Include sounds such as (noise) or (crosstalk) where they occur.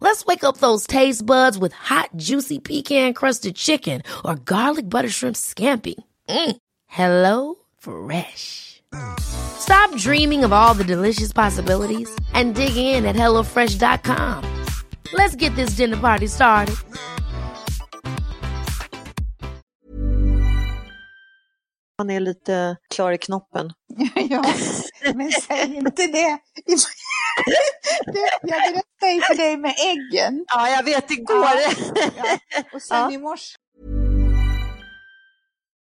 Let's wake up those taste buds with hot, juicy pecan crusted chicken or garlic butter shrimp scampi. Mm. Hello Fresh. Stop dreaming of all the delicious possibilities and dig in at HelloFresh.com. Let's get this dinner party started. Han är lite klar i knoppen. (laughs) ja, men säg inte det. (laughs) jag berättade ju för dig med äggen. Ja, jag vet igår. Ja, ja. Och sen ja. i morse